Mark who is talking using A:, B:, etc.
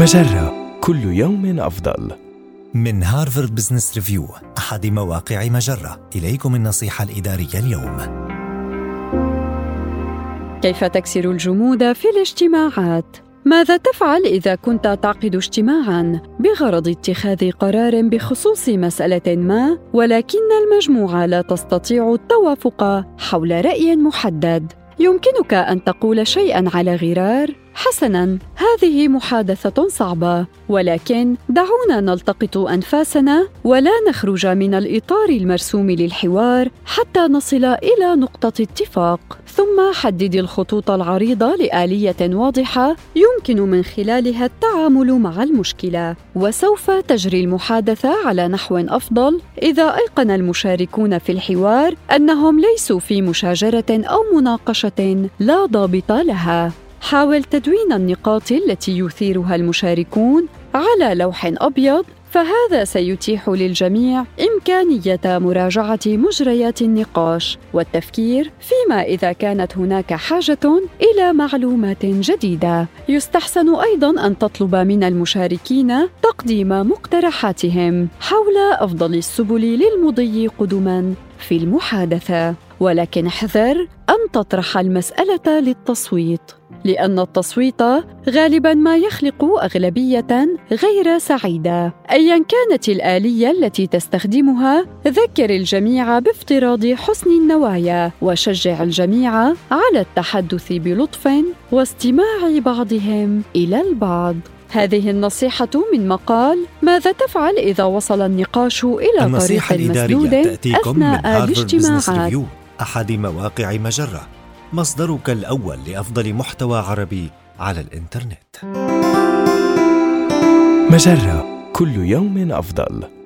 A: مجرة كل يوم أفضل.
B: من هارفارد بزنس ريفيو أحد مواقع مجرة إليكم النصيحة الإدارية اليوم
C: كيف تكسر الجمود في الاجتماعات؟ ماذا تفعل إذا كنت تعقد اجتماعاً بغرض اتخاذ قرار بخصوص مسألة ما ولكن المجموعة لا تستطيع التوافق حول رأي محدد؟ يمكنك أن تقول شيئاً على غرار حسنا هذه محادثة صعبة ولكن دعونا نلتقط أنفاسنا ولا نخرج من الإطار المرسوم للحوار حتى نصل إلى نقطة اتفاق. ثم حدد الخطوط العريضة لآلية واضحة يمكن من خلالها التعامل مع المشكلة. وسوف تجري المحادثة على نحو أفضل إذا أيقن المشاركون في الحوار أنهم ليسوا في مشاجرة أو مناقشة لا ضابط لها. حاول تدوين النقاط التي يثيرها المشاركون على لوح أبيض فهذا سيتيح للجميع إمكانية مراجعة مجريات النقاش والتفكير فيما إذا كانت هناك حاجة إلى معلومات جديدة. يستحسن أيضا أن تطلب من المشاركين تقديم مقترحاتهم حول أفضل السبل للمضي قدما في المحادثة، ولكن احذر أن تطرح المسألة للتصويت. لأن التصويت غالبا ما يخلق أغلبية غير سعيدة. ايا كانت الآلية التي تستخدمها ذكر الجميع بافتراض حسن النوايا وشجع الجميع على التحدث بلطف واستماع بعضهم إلى البعض. هذه النصيحة من مقال ماذا تفعل إذا وصل النقاش إلى طريق مسدود أثناء الاجتماعات
B: أحد مواقع مجرة مصدرك الأول لأفضل محتوى عربي على الإنترنت.
A: مجرة كل يوم أفضل.